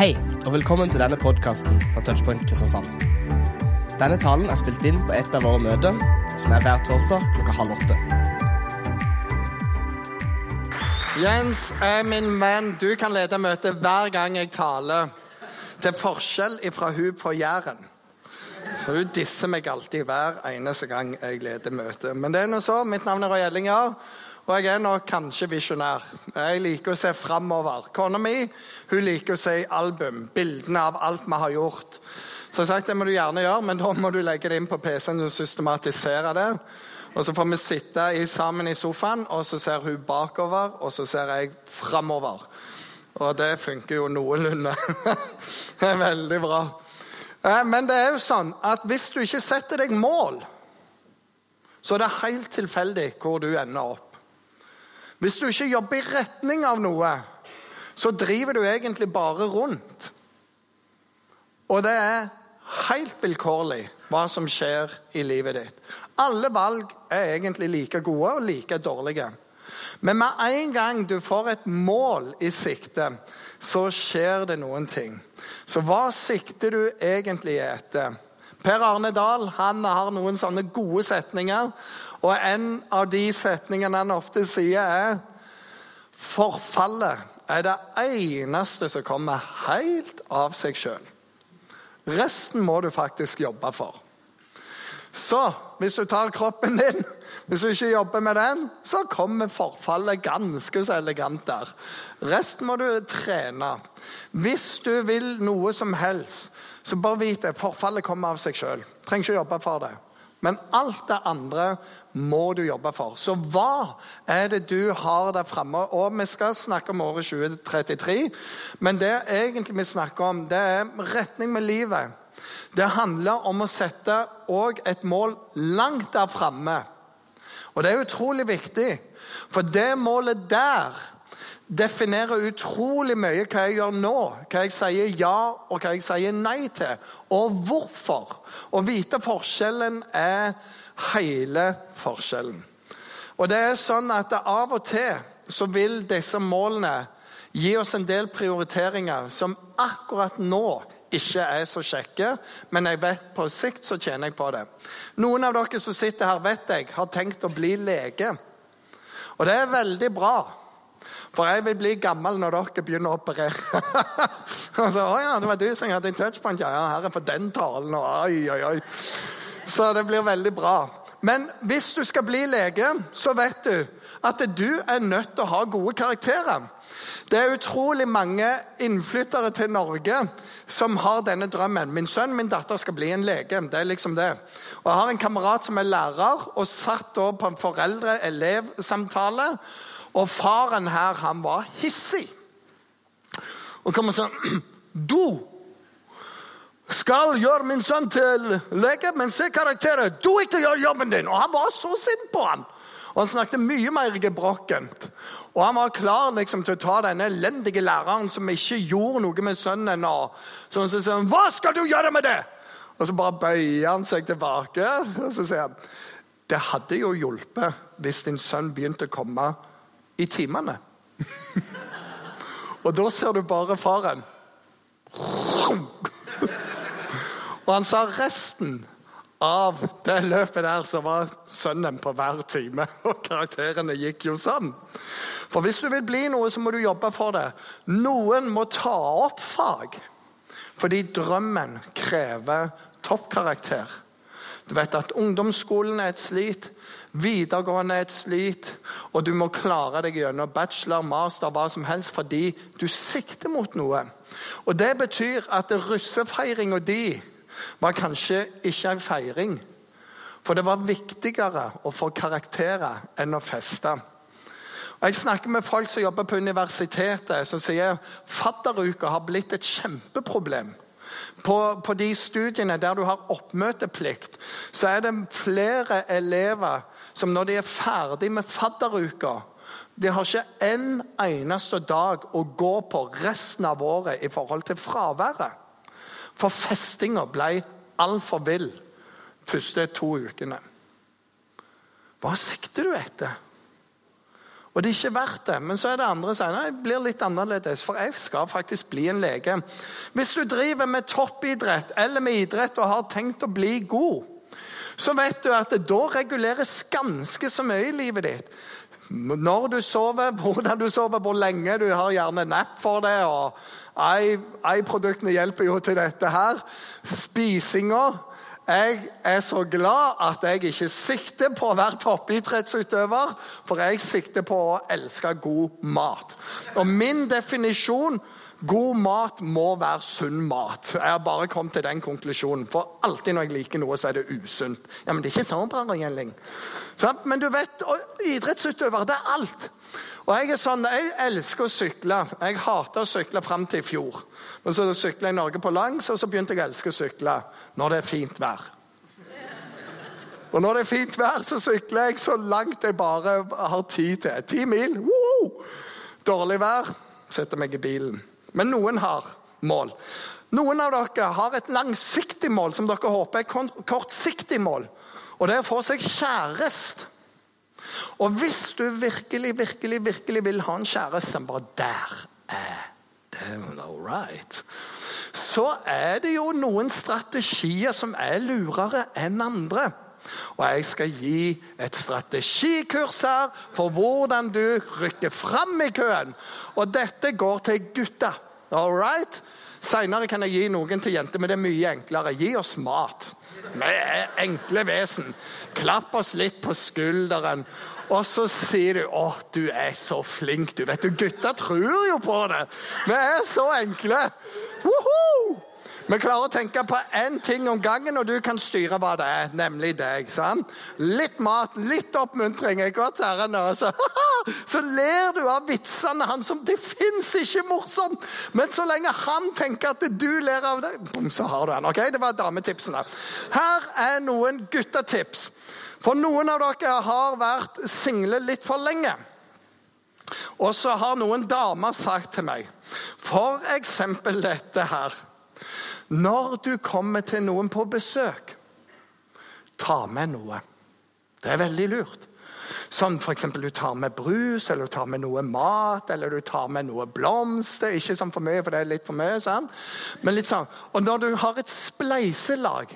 Hei, og velkommen til denne podkasten fra Touchpoint Kristiansand. Denne talen er spilt inn på et av våre møter, som er hver torsdag klokka halv åtte. Jens er min venn. Du kan lede møtet hver gang jeg taler. Til forskjell fra hun på Jæren. For Hun disser meg alltid hver eneste gang jeg leder møtet. Men det er nå så. Mitt navn er Roy Ellinger. Og jeg er nok kanskje visjonær. Jeg liker å se framover. Kona mi hun liker å se album, bildene av alt vi har gjort. Så jeg har sagt det må du gjerne gjøre, men da må du legge det inn på PC-en og systematisere det. Og Så får vi sitte i, sammen i sofaen, og så ser hun bakover, og så ser jeg framover. Og det funker jo noenlunde. det er veldig bra. Eh, men det er jo sånn at hvis du ikke setter deg mål, så er det helt tilfeldig hvor du ender opp. Hvis du ikke jobber i retning av noe, så driver du egentlig bare rundt. Og det er helt vilkårlig hva som skjer i livet ditt. Alle valg er egentlig like gode og like dårlige. Men med en gang du får et mål i sikte, så skjer det noen ting. Så hva sikter du egentlig etter? Per Arne Dahl han har noen sånne gode setninger. Og en av de setningene han ofte sier, er Forfallet er det eneste som kommer helt av seg sjøl. Resten må du faktisk jobbe for. Så hvis du tar kroppen din, hvis du ikke jobber med den, så kommer forfallet ganske så elegant der. Resten må du trene. Hvis du vil noe som helst, så bare vit det. Forfallet kommer av seg sjøl. Trenger ikke jobbe for det. Men alt det andre må du jobbe for. Så hva er det du har der framme? Og vi skal snakke om året 2033, men det egentlig vi snakker om, det er retning med livet. Det handler om å sette et mål langt der framme. Og det er utrolig viktig, for det målet der definerer utrolig mye hva jeg gjør nå, hva jeg sier ja og hva jeg sier nei til, og hvorfor. Å vite forskjellen er hele forskjellen. Og det er sånn at Av og til så vil disse målene gi oss en del prioriteringer som akkurat nå ikke er så kjekke, men jeg vet på sikt så tjener jeg på det. Noen av dere som sitter her, vet jeg, har tenkt å bli lege. Og det er veldig bra. For jeg vil bli gammel når dere begynner å operere. så, å ja, det var du som hadde en touchpoint. Ja, ja, her er for den talen. Og oi, oi, oi. Så det blir veldig bra. Men hvis du skal bli lege, så vet du at du er nødt til å ha gode karakterer. Det er utrolig mange innflyttere til Norge som har denne drømmen. Min sønn min datter skal bli en lege. det er liksom det. Og Jeg har en kamerat som er lærer, og satt da på en foreldre-elev-samtale. Og faren her, han var hissig. Og kommer sånn Du skal gjøre min sønn til lege, men se karakterer. Du ikke gjør jobben din! Og han var så sint på han. Og Han snakket mye mer gebrokkent. Og han var klar liksom, til å ta denne elendige læreren som ikke gjorde noe med sønnen. Og så han sier han, 'Hva skal du gjøre med det?' Og Så bare bøyer han seg tilbake og så sier han, 'Det hadde jo hjulpet hvis din sønn begynte å komme i timene.' og da ser du bare faren. Og han sa resten av det løpet der så var sønnen på hver time. Og karakterene gikk jo sånn. For hvis du vil bli noe, så må du jobbe for det. Noen må ta opp fag. Fordi drømmen krever toppkarakter. Du vet at ungdomsskolen er et slit, videregående er et slit, og du må klare deg gjennom bachelor, master, hva som helst fordi du sikter mot noe. Og Det betyr at russefeiringa di var kanskje ikke en feiring. For det var viktigere å få karakterer enn å feste. Jeg snakker med folk som jobber på universitetet, som sier fadderuka har blitt et kjempeproblem. På, på, de studiene der du har oppmøteplikt, så er det flere elever som når de er ferdig med fadderuka De har ikke en eneste dag å gå på resten av året i forhold til fraværet. For festinga ble altfor vill første to ukene. Hva sikter du etter? Og det er ikke verdt det. Men så er det andre som sier nei, det blir litt annerledes, for jeg skal faktisk bli en lege. Hvis du driver med toppidrett eller med idrett og har tenkt å bli god, så vet du at det da reguleres ganske så mye i livet ditt. Når du sover, hvordan du sover, hvor lenge du har gjerne napp for det. og Ei-produktene hjelper jo til dette her. Spisinga jeg er så glad at jeg ikke sikter på å være toppidrettsutøver, for jeg sikter på å elske god mat. Og min definisjon God mat må være sunn mat. Jeg har bare kommet til den konklusjonen. For alltid når jeg liker noe, så er det usunt. Ja, Men det er ikke sånn, bra, Gjelling. Men du vet, idrettsutøvere, det er alt. Og Jeg er sånn, jeg elsker å sykle. Jeg hater å sykle fram til i fjor. Men så sykla jeg Norge på langs, og så begynte jeg å elske å sykle når det er fint vær. Og når det er fint vær, så sykler jeg så langt jeg bare har tid til. Ti mil. Woo! Dårlig vær setter meg i bilen. Men noen har mål. Noen av dere har et langsiktig mål som dere håper er kortsiktig mål. Og det er å få seg kjæreste. Og hvis du virkelig, virkelig, virkelig vil ha en kjæreste som bare Der er det all right. Så er det jo noen strategier som er lurere enn andre. Og jeg skal gi et strategikurs her for hvordan du rykker fram i køen. Og dette går til gutta. All right? Seinere kan jeg gi noen til jenter, men det er mye enklere. Gi oss mat. Vi er enkle vesen. Klapp oss litt på skulderen. Og så sier du 'Å, du er så flink', du. Vet du, Gutta tror jo på det. Vi er så enkle. Woohoo! Vi klarer å tenke på én ting om gangen, og du kan styre hva det er, nemlig deg. sant? Litt mat, litt oppmuntring. ikke sant, herren? Så, så ler du av vitsene hans som Det fins ikke morsomt! Men så lenge han tenker at du ler av det, så har du han. ok? Det var dametipsene. Her er noen guttetips. For noen av dere har vært single litt for lenge. Og så har noen damer sagt til meg f.eks. dette her. Når du kommer til noen på besøk, ta med noe. Det er veldig lurt. Sånn f.eks. du tar med brus, eller du tar med noe mat, eller du tar med noe blomster. Ikke sånn for mye, for det er litt for mye. sant? Men litt sånn. Og når du har et spleiselag,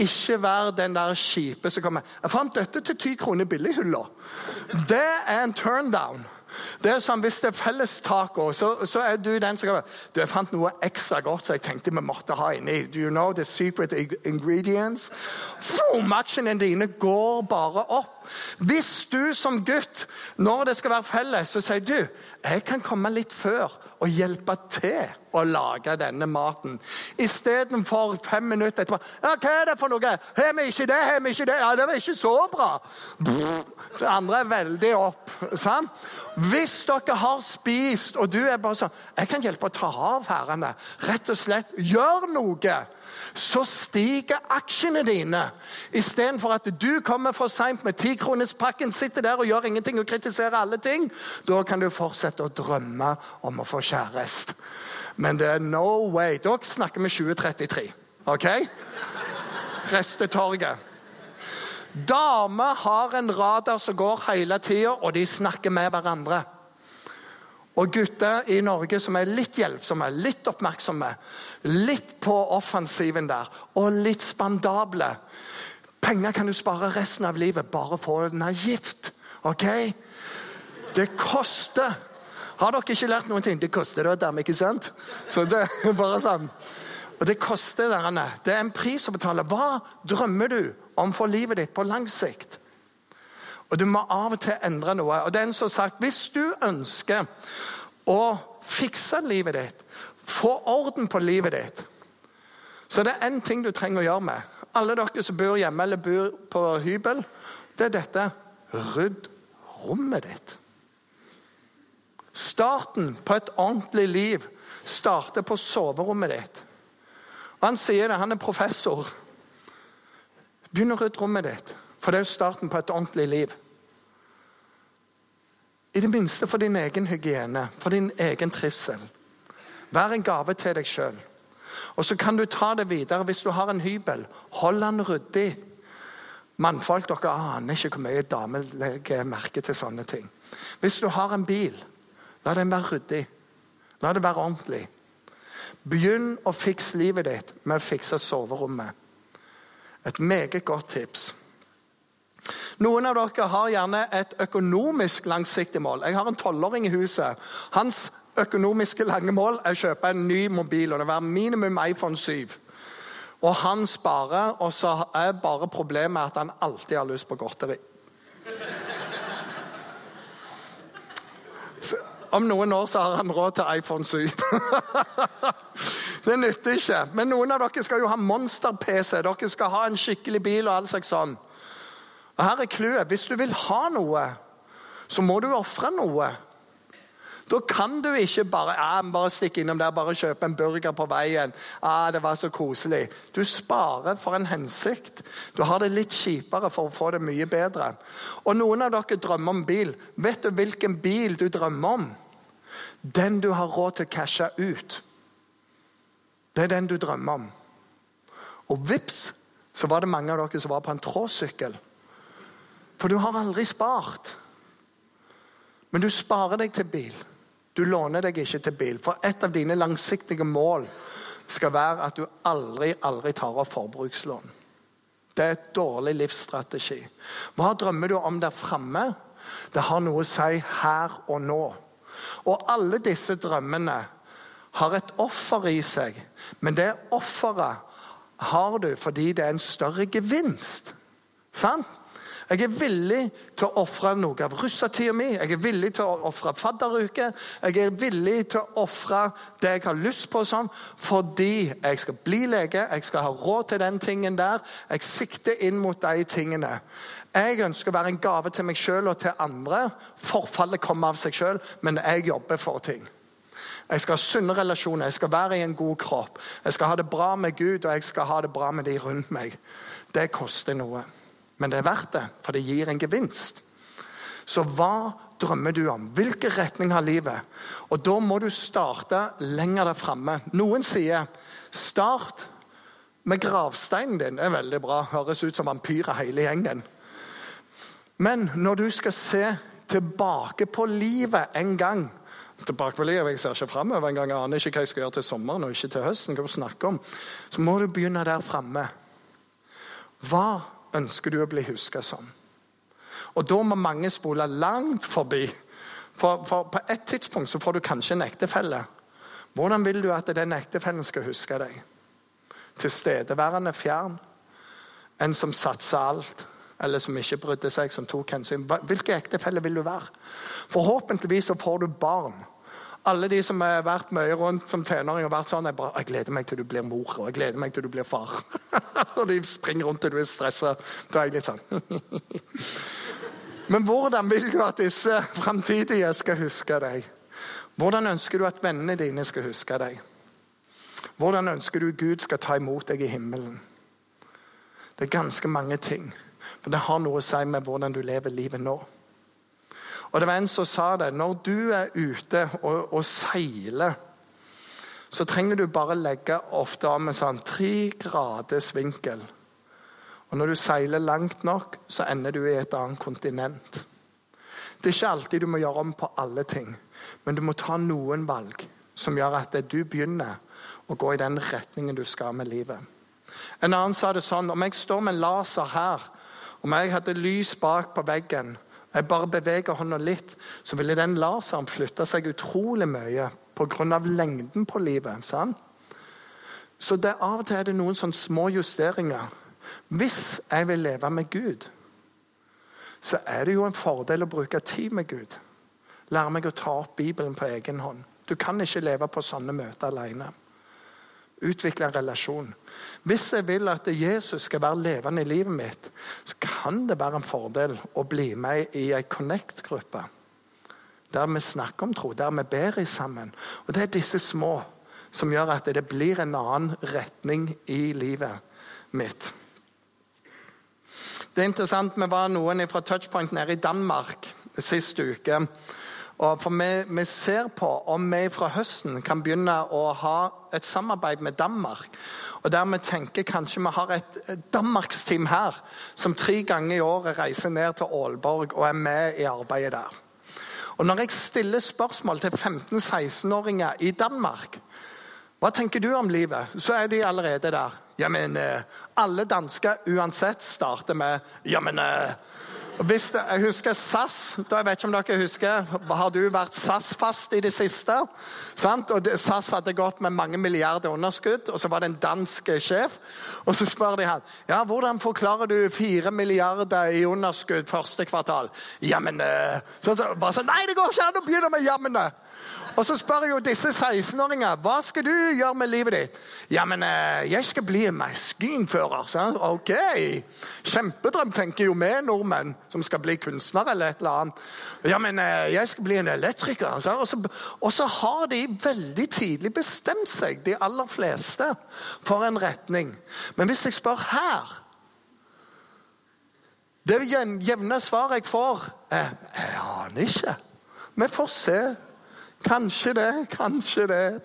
ikke vær den der kjipe som kommer 'Jeg fant dette til ti kroner billighylla.' Det er en turn down. Det er sånn, Hvis det er fellestaco, så, så, er du den som kan du, Jeg fant noe ekstra godt som jeg tenkte vi måtte ha inni. Do you know the secret ingredients? Matchene dine går bare opp. Hvis du som gutt, når det skal være felles, så sier du jeg kan komme litt før og hjelpe til å lage denne maten. Istedenfor fem minutter etterpå ja, 'Hva er det for noe?' 'Har vi ikke det? Har vi ikke det?' 'Ja, det var ikke så bra.' Så andre er veldig opp. sant? Hvis dere har spist, og du er bare sånn 'Jeg kan hjelpe å ta av herrene.' Rett og slett gjør noe. Så stiger aksjene dine. Istedenfor at du kommer for seint med tikronerspakken, sitter der og gjør ingenting og kritiserer alle ting. Da kan du fortsette å drømme om å få kjæreste. Men det er no way. Da snakker vi 2033. OK? Restetorget. Damer har en radar som går hele tida, og de snakker med hverandre. Og gutter i Norge som er litt hjelpsomme, litt oppmerksomme, litt på offensiven der, og litt spandable. Penger kan du spare resten av livet, bare få den er gift. OK? Det koster. Har dere ikke lært noen ting? Det koster det å være ikke sant? Så det er bare sånn. Og det koster derene. Det er en pris å betale. Hva drømmer du om for livet ditt på lang sikt? Og du må av og til endre noe. Og den som har sagt, Hvis du ønsker å fikse livet ditt, få orden på livet ditt, så det er én ting du trenger å gjøre med. Alle dere som bor hjemme eller bor på hybel, det er dette. Rydd rommet ditt. Starten på et ordentlig liv starter på soverommet ditt. Og Han sier det, han er professor. Begynn å rydde rommet ditt, for det er jo starten på et ordentlig liv. I det minste for din egen hygiene, for din egen trivsel. Vær en gave til deg sjøl. Og så kan du ta det videre hvis du har en hybel. Hold den ryddig. Mannfolk, dere aner ikke hvor mye damer legger merke til sånne ting. Hvis du har en bil, la den være ryddig. La det være ordentlig. Begynn å fikse livet ditt med å fikse soverommet. Et meget godt tips. Noen av dere har gjerne et økonomisk langsiktig mål. Jeg har en tolvåring i huset. Hans økonomiske lange mål er å kjøpe en ny mobil, og det være minimum iPhone 7. Og han sparer, og så er bare problemet at han alltid har lyst på godteri. Om noen år så har han råd til iPhone 7. det nytter ikke. Men noen av dere skal jo ha monster-PC. Dere skal ha en skikkelig bil og all slags sånn. Og her er clouet. Hvis du vil ha noe, så må du ofre noe. Da kan du ikke bare, ja, bare stikke innom der bare kjøpe en burger på veien. Ja, det var så koselig. Du sparer for en hensikt. Du har det litt kjipere for å få det mye bedre. Og Noen av dere drømmer om bil. Vet du hvilken bil du drømmer om? Den du har råd til å cashe ut. Det er den du drømmer om. Og vips, så var det mange av dere som var på en tråsykkel. For du har aldri spart. Men du sparer deg til bil. Du låner deg ikke til bil. For et av dine langsiktige mål skal være at du aldri, aldri tar opp forbrukslån. Det er et dårlig livsstrategi. Hva drømmer du om der framme? Det har noe å si her og nå. Og alle disse drømmene har et offer i seg. Men det offeret har du fordi det er en større gevinst. Sant? Jeg er villig til å ofre noe av russetida mi. Jeg er villig til å ofre fadderuke. Jeg er villig til å ofre det jeg har lyst på, sånn, fordi jeg skal bli lege. Jeg skal ha råd til den tingen der. Jeg sikter inn mot de tingene. Jeg ønsker å være en gave til meg sjøl og til andre. Forfallet kommer av seg sjøl, men jeg jobber for ting. Jeg skal ha sunne relasjoner, jeg skal være i en god kropp. Jeg skal ha det bra med Gud, og jeg skal ha det bra med de rundt meg. Det koster noe. Men det er verdt det, for det gir en gevinst. Så hva drømmer du om? Hvilken retning har livet? Og Da må du starte lenger der framme. Noen sier start med gravsteinen din. Det er veldig bra. Høres ut som vampyrer hele gjengen. Men når du skal se tilbake på livet en gang tilbake på livet, Jeg ser ikke framover engang. Jeg aner ikke hva jeg skal gjøre til sommeren og ikke til høsten. hva du snakker om. Så må du begynne der framme. Hva ønsker du å bli huska som? Og Da må mange spole langt forbi. For, for, På et tidspunkt så får du kanskje en ektefelle. Hvordan vil du at den ektefellen skal huske deg? Tilstedeværende, fjern? En som satser alt? Eller som ikke brydde seg, som tok hensyn? Hvilken ektefelle vil du være? Forhåpentligvis så får du barn alle de som har vært mye rundt som tenåring, har vært sånn jeg, bare, jeg gleder meg til du blir mor og jeg gleder meg til du blir far. og de springer rundt og du er stressa. Da er litt sånn Men hvordan vil du at disse framtidige skal huske deg? Hvordan ønsker du at vennene dine skal huske deg? Hvordan ønsker du Gud skal ta imot deg i himmelen? Det er ganske mange ting. For det har noe å si med hvordan du lever livet nå. Og det var en som sa det. Når du er ute og, og seiler, så trenger du bare legge ofte om en sånn tre graders vinkel. Og når du seiler langt nok, så ender du i et annet kontinent. Det er ikke alltid du må gjøre om på alle ting, men du må ta noen valg som gjør at du begynner å gå i den retningen du skal med livet. En annen sa det sånn Om jeg står med laser her, om jeg hadde lys bak på veggen, jeg bare beveger hånda litt, så ville den laseren flytte seg utrolig mye pga. lengden på livet. Sant? Så det, av og til er det noen sånne små justeringer. Hvis jeg vil leve med Gud, så er det jo en fordel å bruke tid med Gud. Lære meg å ta opp Bibelen på egen hånd. Du kan ikke leve på sånne møter alene utvikle en relasjon. Hvis jeg vil at Jesus skal være levende i livet mitt, så kan det være en fordel å bli med i ei Connect-gruppe. Der vi snakker om tro, der vi ber i sammen. Og Det er disse små som gjør at det blir en annen retning i livet mitt. Det er interessant, Vi var noen fra Touchpoint nede i Danmark sist uke. Og for vi, vi, ser på om vi fra høsten kan begynne å ha et samarbeid med Danmark. Og der vi tenker kanskje vi har et, Danmarksteam her som tre ganger i året reiser ned til Aalborg og er med i arbeidet der. Og når jeg stiller spørsmål til 15-16-åringer i Danmark hva tenker du om livet? Så er de allerede der. Ja, men eh, alle dansker uansett starter med Ja, men eh, hvis Jeg husker SAS. da Jeg vet ikke om dere husker, Har du vært SAS-fast i det siste? Sant? Og SAS hadde gått med mange milliarder underskudd, og så var det en dansk sjef. Og så spør de han ja, hvordan forklarer du fire milliarder i underskudd første kvartal. Jammen eh, så, så, bare så, Nei, det går ikke an å begynne med jammene! Og så spør jo disse 16-åringer hva skal du gjøre med livet ditt. Ja, men eh, jeg skal bli maskinfører. Så, Ok, Kjempedrøm, tenker jo vi nordmenn som skal bli kunstner eller et eller annet. Ja, men eh, jeg skal bli en elektriker. Og så, og så har de veldig tidlig bestemt seg, de aller fleste, for en retning. Men hvis jeg spør her Det jevne svaret jeg får, er Jeg aner ikke. Vi får se. Kanskje det, kanskje det.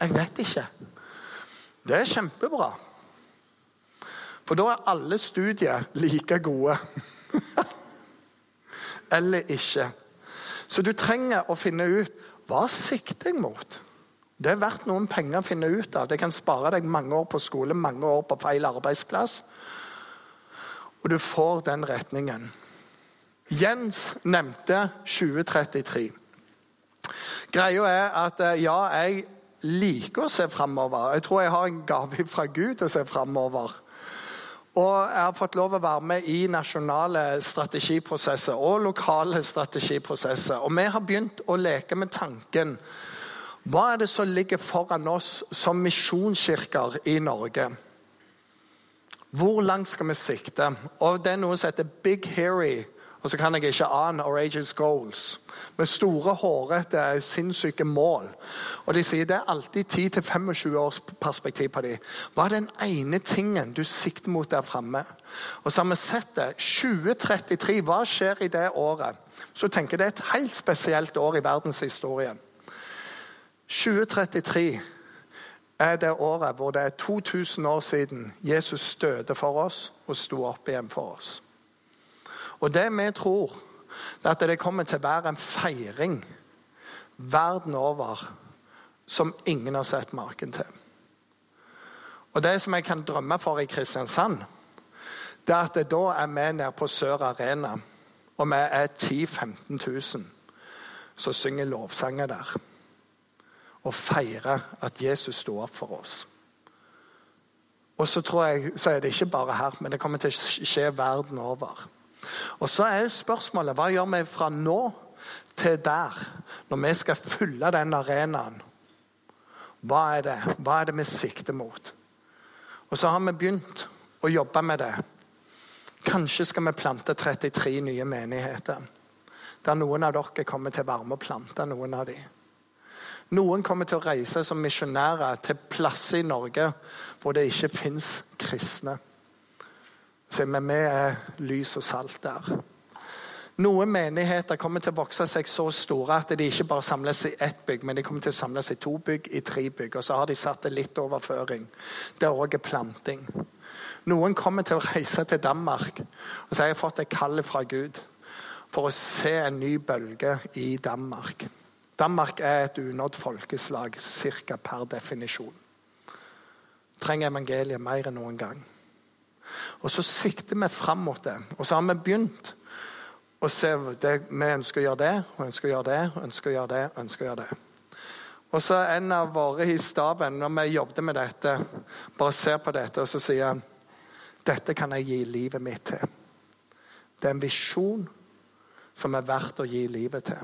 Jeg vet ikke. Det er kjempebra. For da er alle studier like gode. Eller ikke. Så du trenger å finne ut hva sikter jeg mot. Det er verdt noen penger å finne ut av. Det kan spare deg mange år på skole, mange år på feil arbeidsplass. Og du får den retningen. Jens nevnte 2033. Greia er at eh, ja, jeg liker å se framover. Jeg tror jeg har en gave fra Gud å se framover. Og jeg har fått lov å være med i nasjonale strategiprosesser og lokale strategiprosesser. Og vi har begynt å leke med tanken Hva er det som ligger foran oss som misjonskirker i Norge? Hvor langt skal vi sikte? Og Det er noe som heter Big Hairy og så kan jeg ikke ane Outrageous Goals. Med store, hårete, sinnssyke mål. Og de sier det er alltid 10-25 års perspektiv på dem. Hva er den ene tingen du sikter mot der framme? Og så har vi sett det. 2033, hva skjer i det året? Så tenker jeg det er et helt spesielt år i verdenshistorien. 2033 er det året hvor det er 2000 år siden Jesus døde for oss og sto opp igjen for oss. Og det vi tror, er at det kommer til å være en feiring verden over som ingen har sett maken til. Og Det som jeg kan drømme for i Kristiansand, det er at da er vi nede på Sør Arena, og vi er 10 000-15 000 som synger lovsanger der. Og feirer at Jesus sto opp for oss. Og så tror jeg, så er det ikke bare her, men det kommer til å skje verden over. Og så er spørsmålet hva gjør vi fra nå til der, når vi skal fylle den arenaen? Hva er det Hva er det vi sikter mot? Og så har vi begynt å jobbe med det. Kanskje skal vi plante 33 nye menigheter. Der noen av dere kommer til å være med og plante noen av dem. Noen kommer til å reise som misjonærer til plasser i Norge hvor det ikke fins kristne. Så vi er lys og salt der. Noen menigheter kommer til å vokse seg så store at de ikke bare samles i ett bygg, men de kommer til å samles i to bygg, i tre bygg. Og så har de satt det litt overføring. Det er òg planting. Noen kommer til å reise til Danmark, og så har jeg fått et kall fra Gud for å se en ny bølge i Danmark. Danmark er et unådd folkeslag, ca. per definisjon. Trenger evangeliet mer enn noen gang. Og så sikter vi fram mot det. Og så har vi begynt å se det, Vi ønsker å gjøre det, og ønsker å gjøre det, og ønsker å gjøre det, og ønsker å gjøre det. Og så en av våre i staben, når vi jobbet med dette, bare ser på dette og så sier han, dette kan jeg gi livet mitt til. Det er en visjon som er verdt å gi livet til.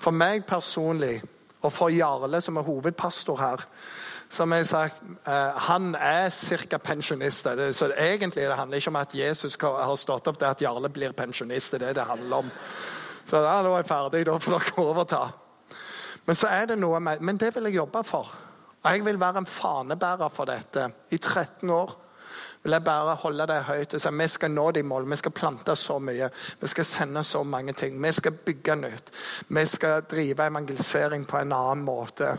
For meg personlig, og for Jarle, som er hovedpastor her, som jeg sagt, eh, Han er ca. pensjonist. Så egentlig det handler ikke om at Jesus har stått opp det at Jarle blir pensjonist. Det er det det handler om. Så da er jeg ferdig, da får dere overta. Men så er det noe med, men det vil jeg jobbe for. Og jeg vil være en fanebærer for dette i 13 år vil jeg bare holde det høyt og si vi skal nå de mål. Vi skal plante så mye. Vi skal sende så mange ting. Vi skal bygge nytt. Vi skal drive evangelisering på en annen måte.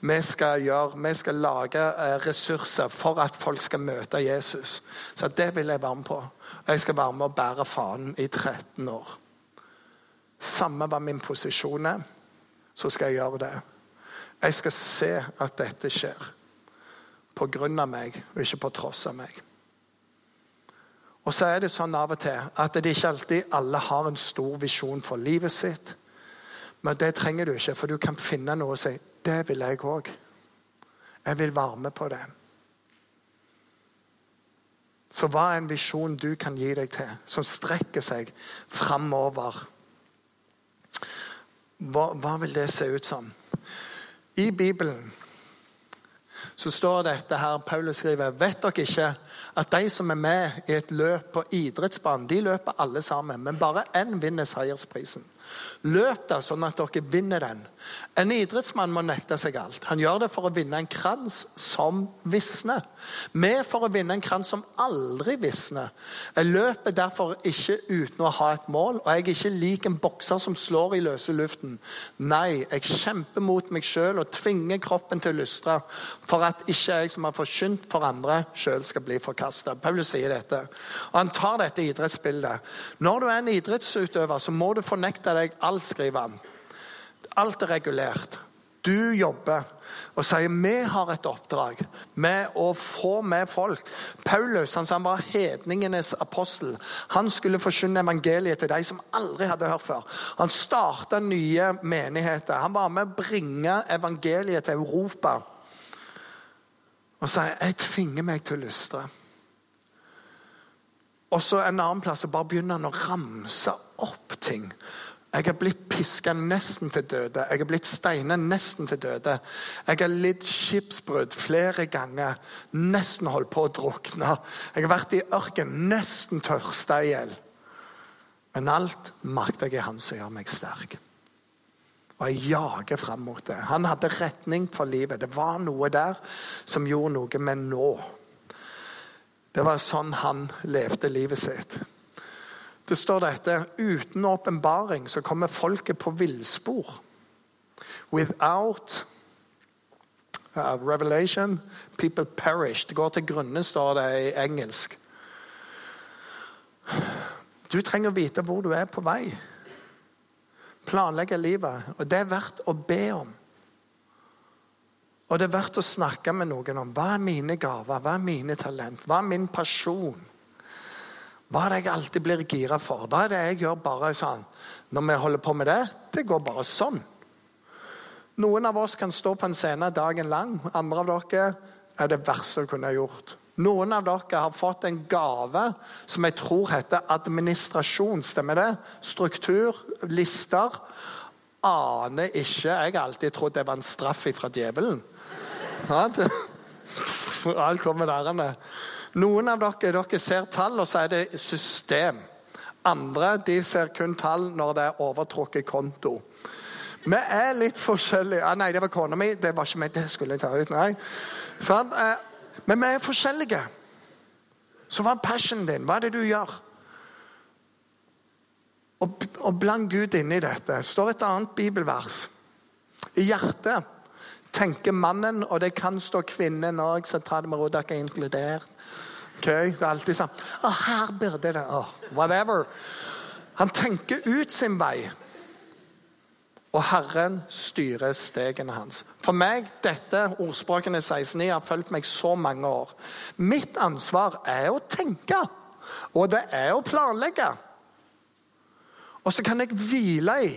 Vi skal, gjøre, vi skal lage eh, ressurser for at folk skal møte Jesus. Så det vil jeg være med på. Jeg skal være med og bære fanen i 13 år. Samme hva min posisjon er, så skal jeg gjøre det. Jeg skal se at dette skjer på grunn av meg, og ikke på tross av meg. Og så er det sånn av og til at det ikke alltid alle har en stor visjon for livet sitt. Men det trenger du ikke, for du kan finne noe og si det vil jeg òg. Jeg vil være med på det. Så hva er en visjon du kan gi deg til, som strekker seg framover? Hva, hva vil det se ut som? I Bibelen så står dette her, Paulus skriver Vet dere ikke at de som er med i et løp på idrettsbanen, de løper alle sammen, men bare én vinner seiersprisen. Løp da sånn at dere vinner den. En idrettsmann må nekte seg alt. Han gjør det for å vinne en krans som visner. Vi for å vinne en krans som aldri visner. Jeg løper derfor ikke uten å ha et mål, og jeg er ikke lik en bokser som slår i løse luften. Nei, jeg kjemper mot meg sjøl og tvinger kroppen til å lystre, for at ikke jeg som har forkynt for andre, sjøl skal bli forkasta. Paulus sier dette. Og Han tar dette idrettsbildet. Når du er en idrettsutøver, så må du fornekte deg alt, skriver han. Alt er regulert. Du jobber og sier vi har et oppdrag med å få med folk. Paulus han, han var hedningenes apostel. Han skulle forsyne evangeliet til de som aldri hadde hørt før. Han starta nye menigheter. Han var med å bringe evangeliet til Europa. Og sier jeg tvinger meg til å lystre. Og så en annen plass og bare begynner han å ramse opp ting. Jeg er blitt piska nesten til døde. Jeg er blitt steina nesten til døde. Jeg har lidd skipsbrudd flere ganger. Nesten holdt på å drukne. Jeg har vært i ørkenen, nesten tørsta i hjel. Men alt makter jeg i Han som gjør meg sterk. Og jeg jager fram mot det. Han hadde retning for livet. Det var noe der som gjorde noe med nå. Det var sånn han levde livet sitt. Det står dette uten åpenbaring så kommer folket på villspor. Without uh, revelation, people perish. Det går til grunne, står det i engelsk. Du trenger å vite hvor du er på vei. Planlegge livet. Og det er verdt å be om. Og det er verdt å snakke med noen om hva er mine gaver, hva er mine talent, hva er min pasjon. Hva er det jeg alltid blir gira for? Hva er det jeg gjør bare sånn? Når vi holder på med det, det går bare sånn. Noen av oss kan stå på en scene dagen lang. Andre av dere er det verste du kunne gjort. Noen av dere har fått en gave som jeg tror heter administrasjon. Stemmer det? Struktur, lister. Aner ikke. Jeg har alltid trodd det var en straff fra djevelen. Alt kommer der. Noen av dere, dere ser tall, og så er det system. Andre de ser kun tall når det er overtrukket konto. Vi er litt forskjellige. Ah, nei, det var kona mi. Det var ikke meg. Det skulle jeg ta ut. nei. Sånn, eh, men vi er forskjellige. Så hva er passionen din? Hva er det du gjør? Og, og bland Gud inni dette. står et annet bibelvers. I hjertet tenker mannen, og det kan stå kvinnen òg, så ta det med ro. Dere er inkludert. Okay? Det er alltid sånn Å, her burde det oh, Whatever. Han tenker ut sin vei. Og Herren styrer stegene hans. For meg, dette ordspråkene 16.9 har fulgt meg så mange år. Mitt ansvar er å tenke, og det er å planlegge. Og så kan jeg hvile i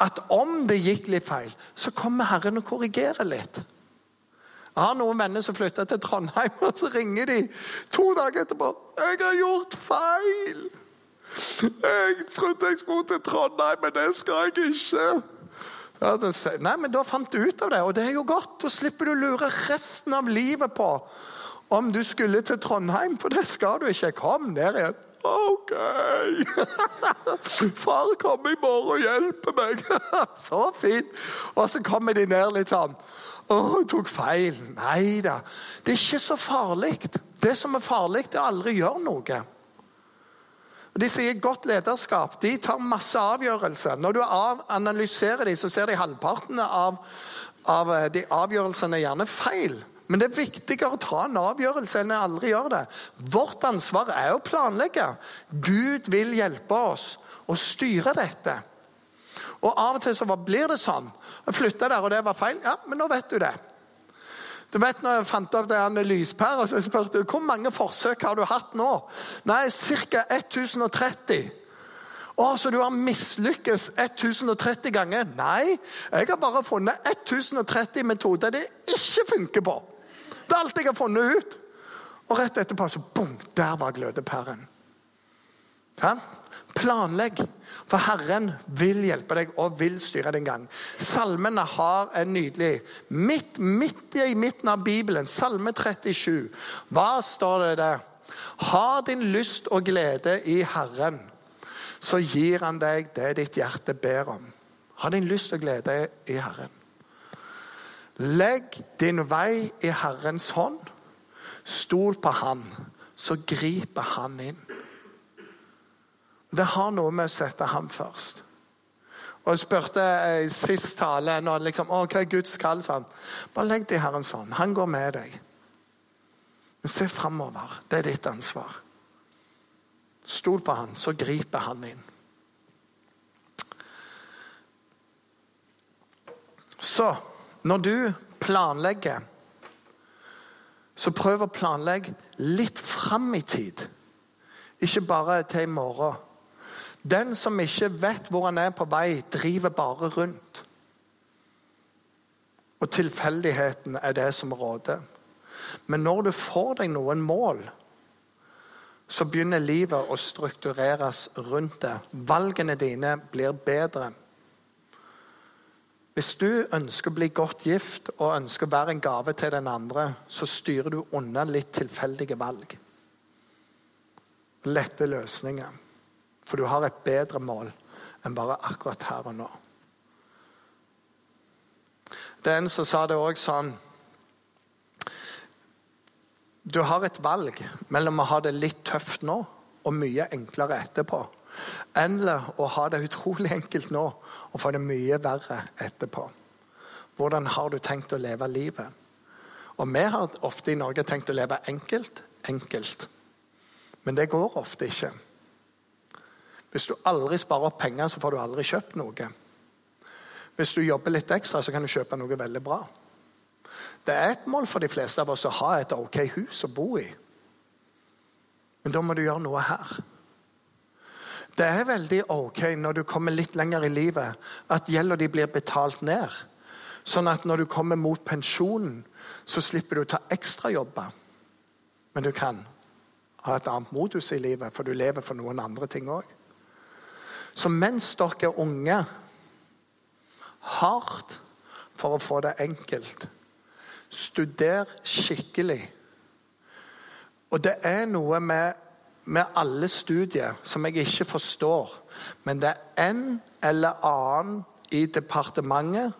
at om det gikk litt feil, så kommer Herren og korrigerer litt. Jeg har noen venner som flytter til Trondheim, og så ringer de to dager etterpå. 'Jeg har gjort feil.' 'Jeg trodde jeg skulle til Trondheim, men det skal jeg ikke.' Ja, sier, Nei, men Da fant du ut av det, og det er jo godt. Da slipper du å lure resten av livet på om du skulle til Trondheim, for det skal du ikke. Kom ned igjen. OK! Far kommer i morgen og hjelper meg. Så fint. Og så kommer de ned litt sånn. Å, jeg tok feil. Nei da. Det er ikke så farlig. Det som er farlig, er å aldri gjøre noe. De sier godt lederskap. De tar masse avgjørelser. Når du analyserer dem, så ser de halvparten av, av eh, de avgjørelsene gjerne feil. Men det er viktigere å ta en avgjørelse enn å aldri gjøre det. Vårt ansvar er å planlegge. Gud vil hjelpe oss å styre dette. Og av og til så blir det sånn. Jeg flytta der, og det var feil. Ja, men nå vet du det. Du vet når jeg fant opp det lyspæra, så jeg hvor mange forsøk har du hatt nå. Nei, ca. 1030. Å, så du har mislykkes 1030 ganger? Nei, jeg har bare funnet 1030 metoder det ikke funker på. Det er alt jeg har funnet ut. Og rett etterpå så bom, der var glødepæren. Ja? Planlegg, for Herren vil hjelpe deg og vil styre din gang. Salmene har en nydelig Midt, midt i midten av Bibelen, Salme 37, hva står det der? Ha din lyst og glede i Herren, så gir han deg det ditt hjerte ber om. Ha din lyst og glede i Herren. Legg din vei i Herrens hånd. Stol på Han, så griper Han inn. Det har noe med å sette ham først. Og Jeg spurte i sist tale når liksom, å, hva er Guds kall. sånn. Bare legg det i Herrens hånd. Han går med deg. Men se framover. Det er ditt ansvar. Stol på han, så griper han inn. Så når du planlegger, så prøv å planlegge litt fram i tid. Ikke bare til i morgen. Den som ikke vet hvor han er på vei, driver bare rundt. Og tilfeldigheten er det som råder. Men når du får deg noen mål, så begynner livet å struktureres rundt det. Valgene dine blir bedre. Hvis du ønsker å bli godt gift og ønsker å være en gave til den andre, så styrer du unna litt tilfeldige valg. Lette løsninger. For du har et bedre mål enn bare akkurat her og nå. Det er en som sa det òg sånn Du har et valg mellom å ha det litt tøft nå og mye enklere etterpå. Eller å ha det utrolig enkelt nå og få det mye verre etterpå. Hvordan har du tenkt å leve livet? Og Vi har ofte i Norge tenkt å leve enkelt, enkelt. Men det går ofte ikke. Hvis du aldri sparer opp penger, så får du aldri kjøpt noe. Hvis du jobber litt ekstra, så kan du kjøpe noe veldig bra. Det er et mål for de fleste av oss å ha et ok hus å bo i. Men da må du gjøre noe her. Det er veldig ok når du kommer litt lenger i livet, at gjelda di blir betalt ned. Sånn at når du kommer mot pensjonen, så slipper du å ta ekstrajobber. Men du kan ha et annet modus i livet, for du lever for noen andre ting òg. Så mens dere er unge, hardt for å få det enkelt. Studer skikkelig. Og det er noe med, med alle studier som jeg ikke forstår. Men det er en eller annen i departementet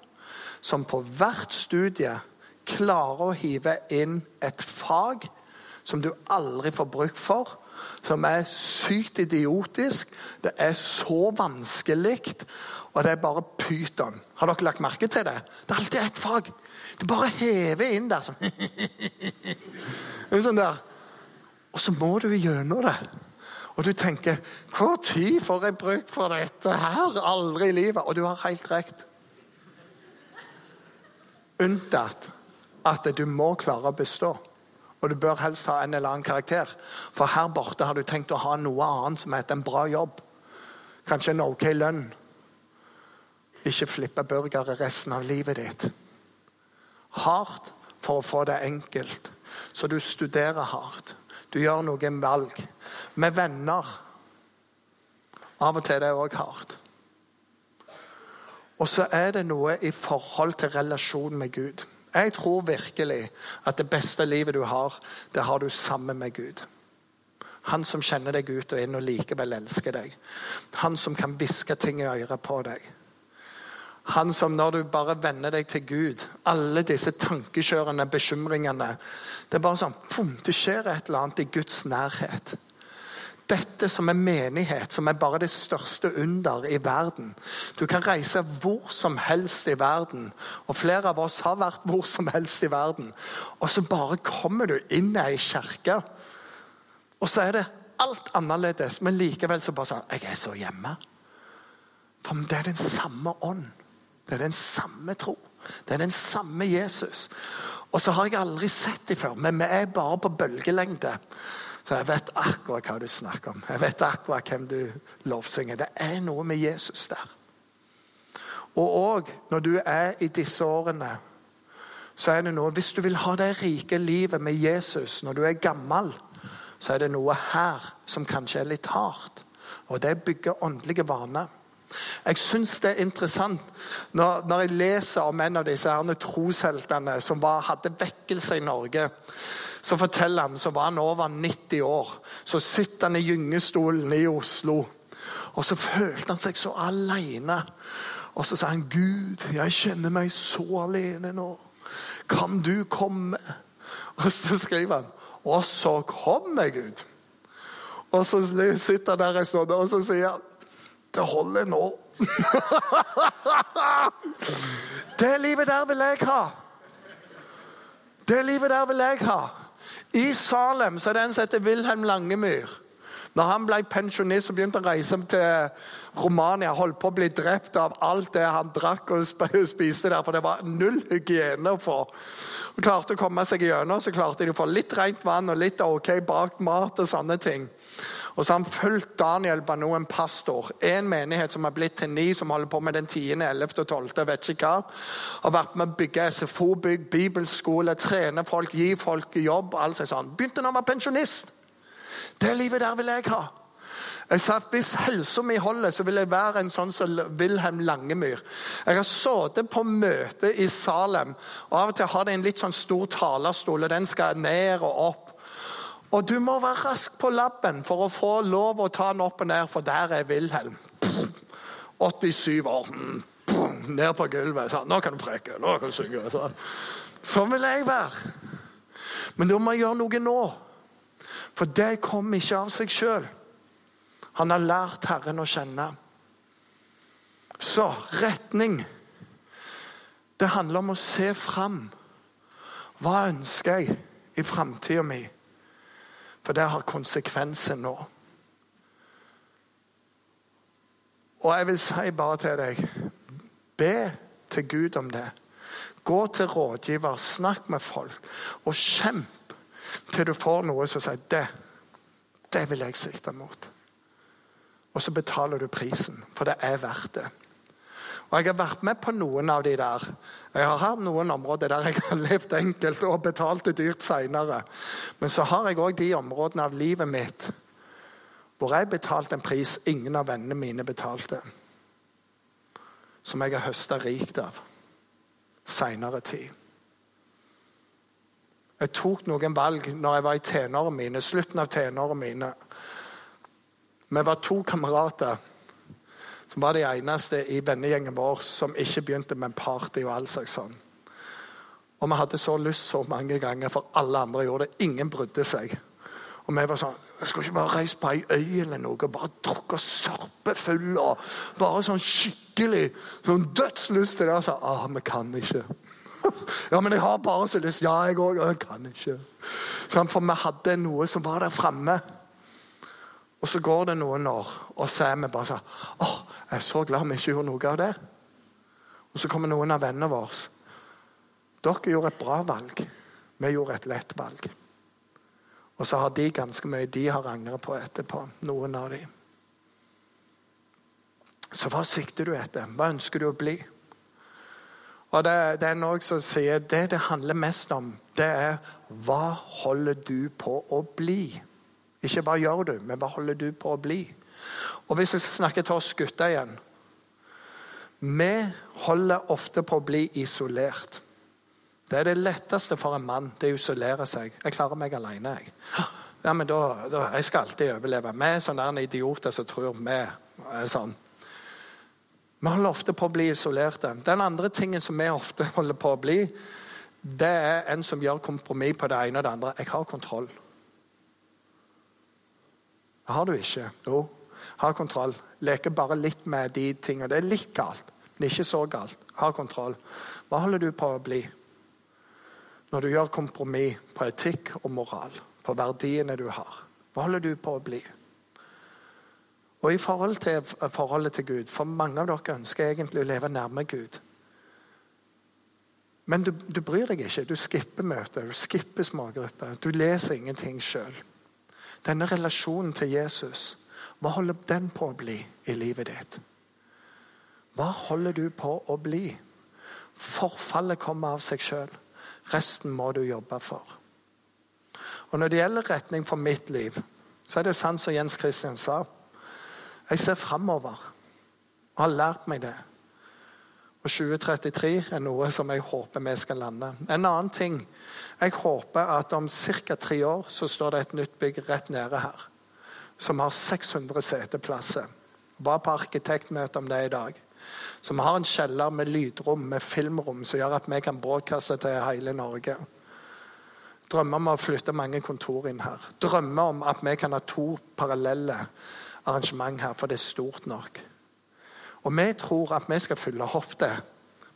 som på hvert studie klarer å hive inn et fag som du aldri får bruk for, som er sykt idiotisk. Det er så vanskelig, og det er bare pyton. Har dere lagt merke til det? Det er alltid ett fag. Det bare hever inn der. Sånn. sånn der. Og så må du gjennom det. Og du tenker tid får jeg bruk for dette her? Aldri i livet. Og du har helt rett. Unntatt at du må klare å bestå. Og du bør helst ha en eller annen karakter. For her borte har du tenkt å ha noe annet som heter en bra jobb. Kanskje en ok lønn. Ikke flippe burgere resten av livet ditt. Hardt for å få det enkelt. Så du studerer hardt. Du gjør noen valg. Med venner. Av og til er det òg hardt. Og så er det noe i forhold til relasjon med Gud. Jeg tror virkelig at det beste livet du har, det har du sammen med Gud. Han som kjenner deg ut og inn og likevel elsker deg. Han som kan hviske ting i øret på deg. Han som når du bare venner deg til Gud, alle disse tankekjørende bekymringene Det er bare sånn pum, Det skjer et eller annet i Guds nærhet. Dette som er menighet, som er bare det største under i verden. Du kan reise hvor som helst i verden, og flere av oss har vært hvor som helst i verden. Og så bare kommer du inn i ei kirke, og så er det alt annerledes, men likevel så bare sånn Jeg er så hjemme. For det er den samme ånd. Det er den samme tro. Det er den samme Jesus. Og så har jeg aldri sett dem før, men vi er bare på bølgelengde. Så jeg vet akkurat hva du snakker om. Jeg vet akkurat hvem du lovsynger. Det er noe med Jesus der. Og òg når du er i disse årene, så er det noe Hvis du vil ha det rike livet med Jesus når du er gammel, så er det noe her som kanskje er litt hardt. Og det er å bygge åndelige vaner. Jeg syns det er interessant når, når, jeg leser om en av disse herne trosheltene som var, hadde vekkelse i Norge. Så forteller han så var han over 90 år. Så sitter han i gyngestolen i Oslo. Og så følte han seg så alene. Og så sa han, 'Gud, jeg kjenner meg så alene nå. Kan du komme?' Og så skriver han, 'Og så kommer Gud.' Og så sitter han der en stund, og så sier han det holder nå. det livet der vil jeg ha. Det livet der vil jeg ha. I Salem så er det en som heter Wilhelm Langemyr. Når han ble pensjonist og begynte å reise til Romania, holdt på å bli drept av alt det han drakk og spiste der, for det var null hygiene å få. Og klarte å komme seg gjennom, så klarte de å få litt rent vann og litt ok bakt mat og sånne ting. Og så har han fulgt Daniel Bano, en pastor. En menighet som har blitt til ni, som holder på med den 10., 11. og 12. vet ikke hva. Har vært med å bygge SFO-bygg, bibelskole, trene folk, gi folk jobb. alt sånn. Begynte når han var pensjonist. Det livet der vil jeg ha. Jeg sa at Hvis helsa mi holder, så vil jeg være en sånn som Wilhelm Langemyr. Jeg har sittet på møte i Salem, og av og til har de en litt sånn stor talerstol, og den skal ned og opp. Og du må være rask på labben for å få lov å ta den opp og ned, for der er Wilhelm. 87 år. Ned på gulvet. Sånn. 'Nå kan du preke. Nå kan du synge.' Sånn. sånn vil jeg være. Men da må jeg gjøre noe nå. For det kom ikke av seg sjøl. Han har lært Herren å kjenne. Så retning. Det handler om å se fram. Hva ønsker jeg i framtida mi? For det har konsekvenser nå. Og jeg vil si bare til deg Be til Gud om det. Gå til rådgiver, snakk med folk, og kjemp til du får noe som sier det, det vil jeg sikte mot. Og så betaler du prisen, for det er verdt det. Og Jeg har vært med på noen av de der. Jeg har hatt noen områder der jeg har levd enkelt og betalt det dyrt seinere. Men så har jeg òg de områdene av livet mitt hvor jeg betalte en pris ingen av vennene mine betalte. Som jeg har høsta rikt av seinere tid. Jeg tok noen valg når jeg var i tenårene mine, slutten av tenårene mine. Vi var to kamerater som var de eneste i vennegjengen vår som ikke begynte med party og all slags sånn. Og vi hadde så lyst så mange ganger, for alle andre gjorde det. Ingen brydde seg. Og vi var sånn Jeg skulle ikke bare reist på ei øy eller noe bare drukket sørpefull og bare sånn skikkelig sånn dødslyst til det. Og sa ah, vi kan ikke. ja, men jeg har bare så lyst. Ja, jeg òg. Jeg kan ikke. For vi hadde noe som var der framme. Og så går det noen år, og så er vi bare sånn Å, jeg er så glad vi ikke gjorde noe av det. Og så kommer noen av vennene våre. Dere gjorde et bra valg. Vi gjorde et lett valg. Og så har de ganske mye de har angret på etterpå. Noen av de. Så hva sikter du etter? Hva ønsker du å bli? Og det, det er noe som sier Det det handler mest om, det er hva holder du på å bli? Ikke hva gjør du, men hva holder du på å bli? Og Hvis jeg skal snakke til oss gutter igjen Vi holder ofte på å bli isolert. Det er det letteste for en mann, det å isolere seg. Jeg klarer meg alene. Jeg. Ja, men da, da, Jeg skal alltid overleve. Vi er sånne idioter som tror vi er sånn. Vi holder ofte på å bli isolerte. Den andre tingen som vi ofte holder på å bli, det er en som gjør kompromiss på det ene og det andre. Jeg har kontroll. Det Har du ikke? Jo. Har kontroll. Leker bare litt med de tingene. Det er litt galt, men ikke så galt. Har kontroll. Hva holder du på å bli? Når du gjør kompromiss på etikk og moral, på verdiene du har. Hva holder du på å bli? Og i forhold til forholdet til Gud For mange av dere ønsker egentlig å leve nærme Gud. Men du, du bryr deg ikke. Du skipper møter, du skipper smågrupper. Du leser ingenting sjøl. Denne relasjonen til Jesus, hva holder den på å bli i livet ditt? Hva holder du på å bli? Forfallet kommer av seg sjøl. Resten må du jobbe for. Og Når det gjelder retning for mitt liv, så er det sant som Jens Christian sa. Jeg ser framover og har lært meg det. Og 2033 er noe som jeg håper vi skal lande. En annen ting. Jeg håper at om ca. tre år så står det et nytt bygg rett nede her. Som har 600 seteplasser. Var på arkitektmøte om det i dag. Som har en kjeller med lydrom, med filmrom, som gjør at vi kan broadcaste til hele Norge. Drømmer om å flytte mange kontor inn her. Drømmer om at vi kan ha to parallelle arrangement her, for det er stort nok. Og vi tror at vi skal fylle opp det.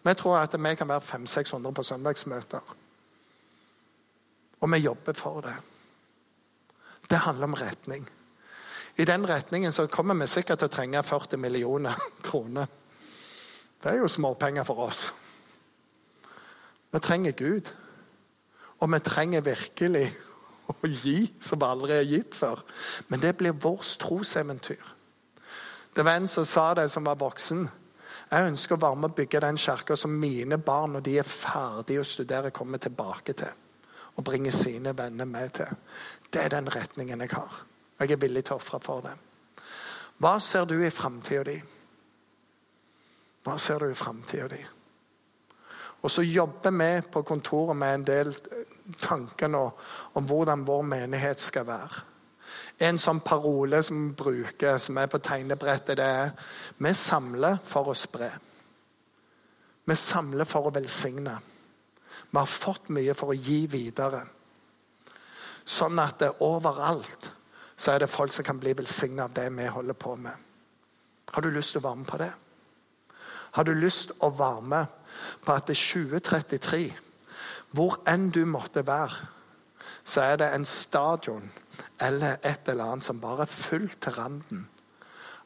Vi tror at vi kan være 500-600 på søndagsmøter. Og vi jobber for det. Det handler om retning. I den retningen så kommer vi sikkert til å trenge 40 millioner kroner. Det er jo småpenger for oss. Vi trenger Gud. Og vi trenger virkelig å gi som aldri har gitt før. Men det blir vårt troseventyr. Det var en som sa det, som var voksen. Jeg ønsker å være med å bygge den kirka som mine barn, når de er ferdige å studere, kommer tilbake til. Og bringer sine venner med til. Det er den retningen jeg har. Jeg er villig til å ofre for det. Hva ser du i framtida di? Hva ser du i framtida di? Og så jobber vi på kontoret med en del tanker nå om hvordan vår menighet skal være. En sånn parole som vi bruker, som er på tegnebrettet, det er Vi samler for å spre. Vi samler for å velsigne. Vi har fått mye for å gi videre. Sånn at det overalt så er det folk som kan bli velsigna av det vi holder på med. Har du lyst til å være med på det? Har du lyst til å være med på at det er 2033, hvor enn du måtte være, så er det en stadion eller et eller annet som bare er fullt til randen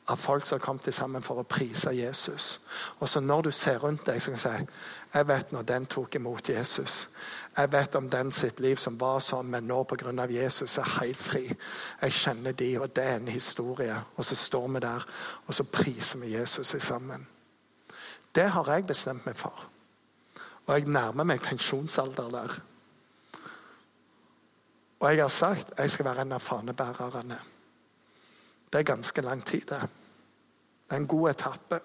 av folk som har kommet sammen for å prise Jesus. Og så Når du ser rundt deg, så kan du si jeg vet når den tok imot Jesus. Jeg vet om den sitt liv som var sånn, men nå pga. Jesus er helt fri. Jeg kjenner de, og det er en historie. Og så står vi der, og så priser vi Jesus sammen. Det har jeg bestemt meg for. Og jeg nærmer meg pensjonsalder der. Og jeg har sagt jeg skal være en av fanebærerne. Det er ganske lang tid, det. Det er en god etappe.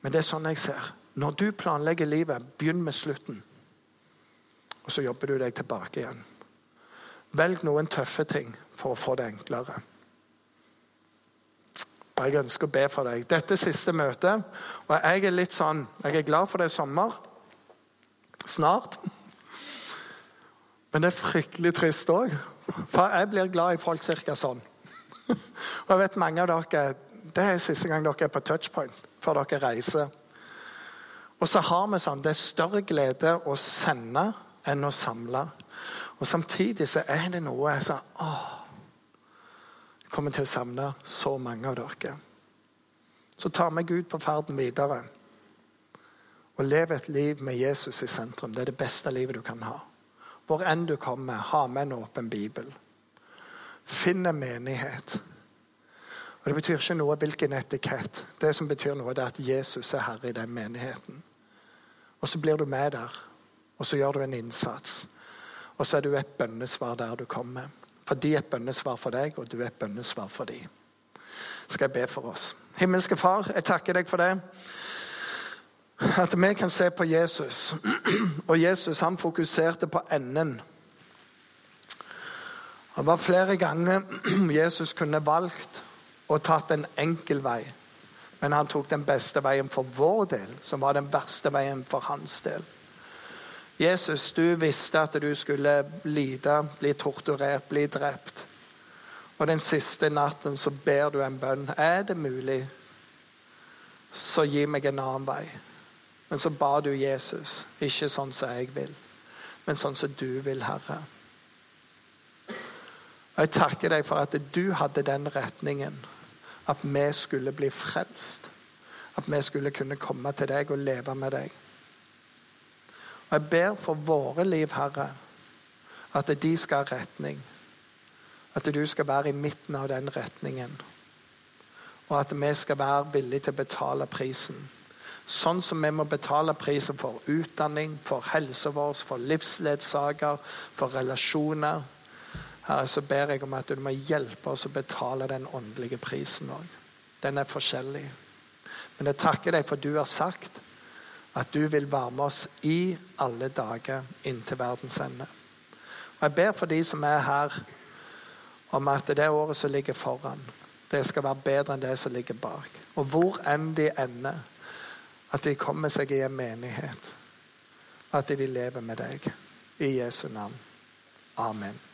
Men det er sånn jeg ser. Når du planlegger livet, begynn med slutten. Og så jobber du deg tilbake igjen. Velg noen tøffe ting for å få det enklere. Og Jeg ønsker å be for deg. Dette siste møtet, og jeg er litt sånn Jeg er glad for det er sommer. Snart. Men det er fryktelig trist òg. For jeg blir glad i folk ca. sånn. Og jeg vet mange av dere Det er siste gang dere er på touchpoint før dere reiser. Og så har vi sånn Det er større glede å sende enn å samle. Og samtidig så er det noe jeg sånn åh, Jeg kommer til å savne så mange av dere. Så tar vi Gud på ferden videre. Og leve et liv med Jesus i sentrum. Det er det beste livet du kan ha. Hvor enn du kommer, ha med en åpen bibel. Finn en menighet. Og Det betyr ikke noe hvilken etikett. Det som betyr noe, det er at Jesus er herre i den menigheten. Og så blir du med der, og så gjør du en innsats. Og så er du et bønnesvar der du kommer. For de er et bønnesvar for deg, og du er et bønnesvar for dem. Skal jeg be for oss. Himmelske Far, jeg takker deg for det. At vi kan se på Jesus. Og Jesus han fokuserte på enden. Det var flere ganger Jesus kunne valgt og tatt en enkel vei. Men han tok den beste veien for vår del, som var den verste veien for hans del. Jesus, du visste at du skulle lide, bli torturert, bli drept. Og den siste natten så ber du en bønn. Er det mulig, så gi meg en annen vei. Men så ba du Jesus, ikke sånn som jeg vil, men sånn som du vil, Herre. Og Jeg takker deg for at du hadde den retningen. at vi skulle bli frelst. At vi skulle kunne komme til deg og leve med deg. Og Jeg ber for våre liv, Herre, at de skal ha retning. At du skal være i midten av den retningen. Og at vi skal være villige til å betale prisen. Sånn som vi må betale prisen for utdanning, for helsa vår, for livsledsager, for relasjoner. Herre, så ber jeg om at du må hjelpe oss å betale den åndelige prisen òg. Den er forskjellig. Men jeg takker deg for du har sagt at du vil være med oss i alle dager inntil verdens ende. Og Jeg ber for de som er her, om at det året som ligger foran, det skal være bedre enn det som ligger bak. Og hvor enn de ender, at de kommer seg i en menighet. At de lever med deg. I Jesu navn. Amen.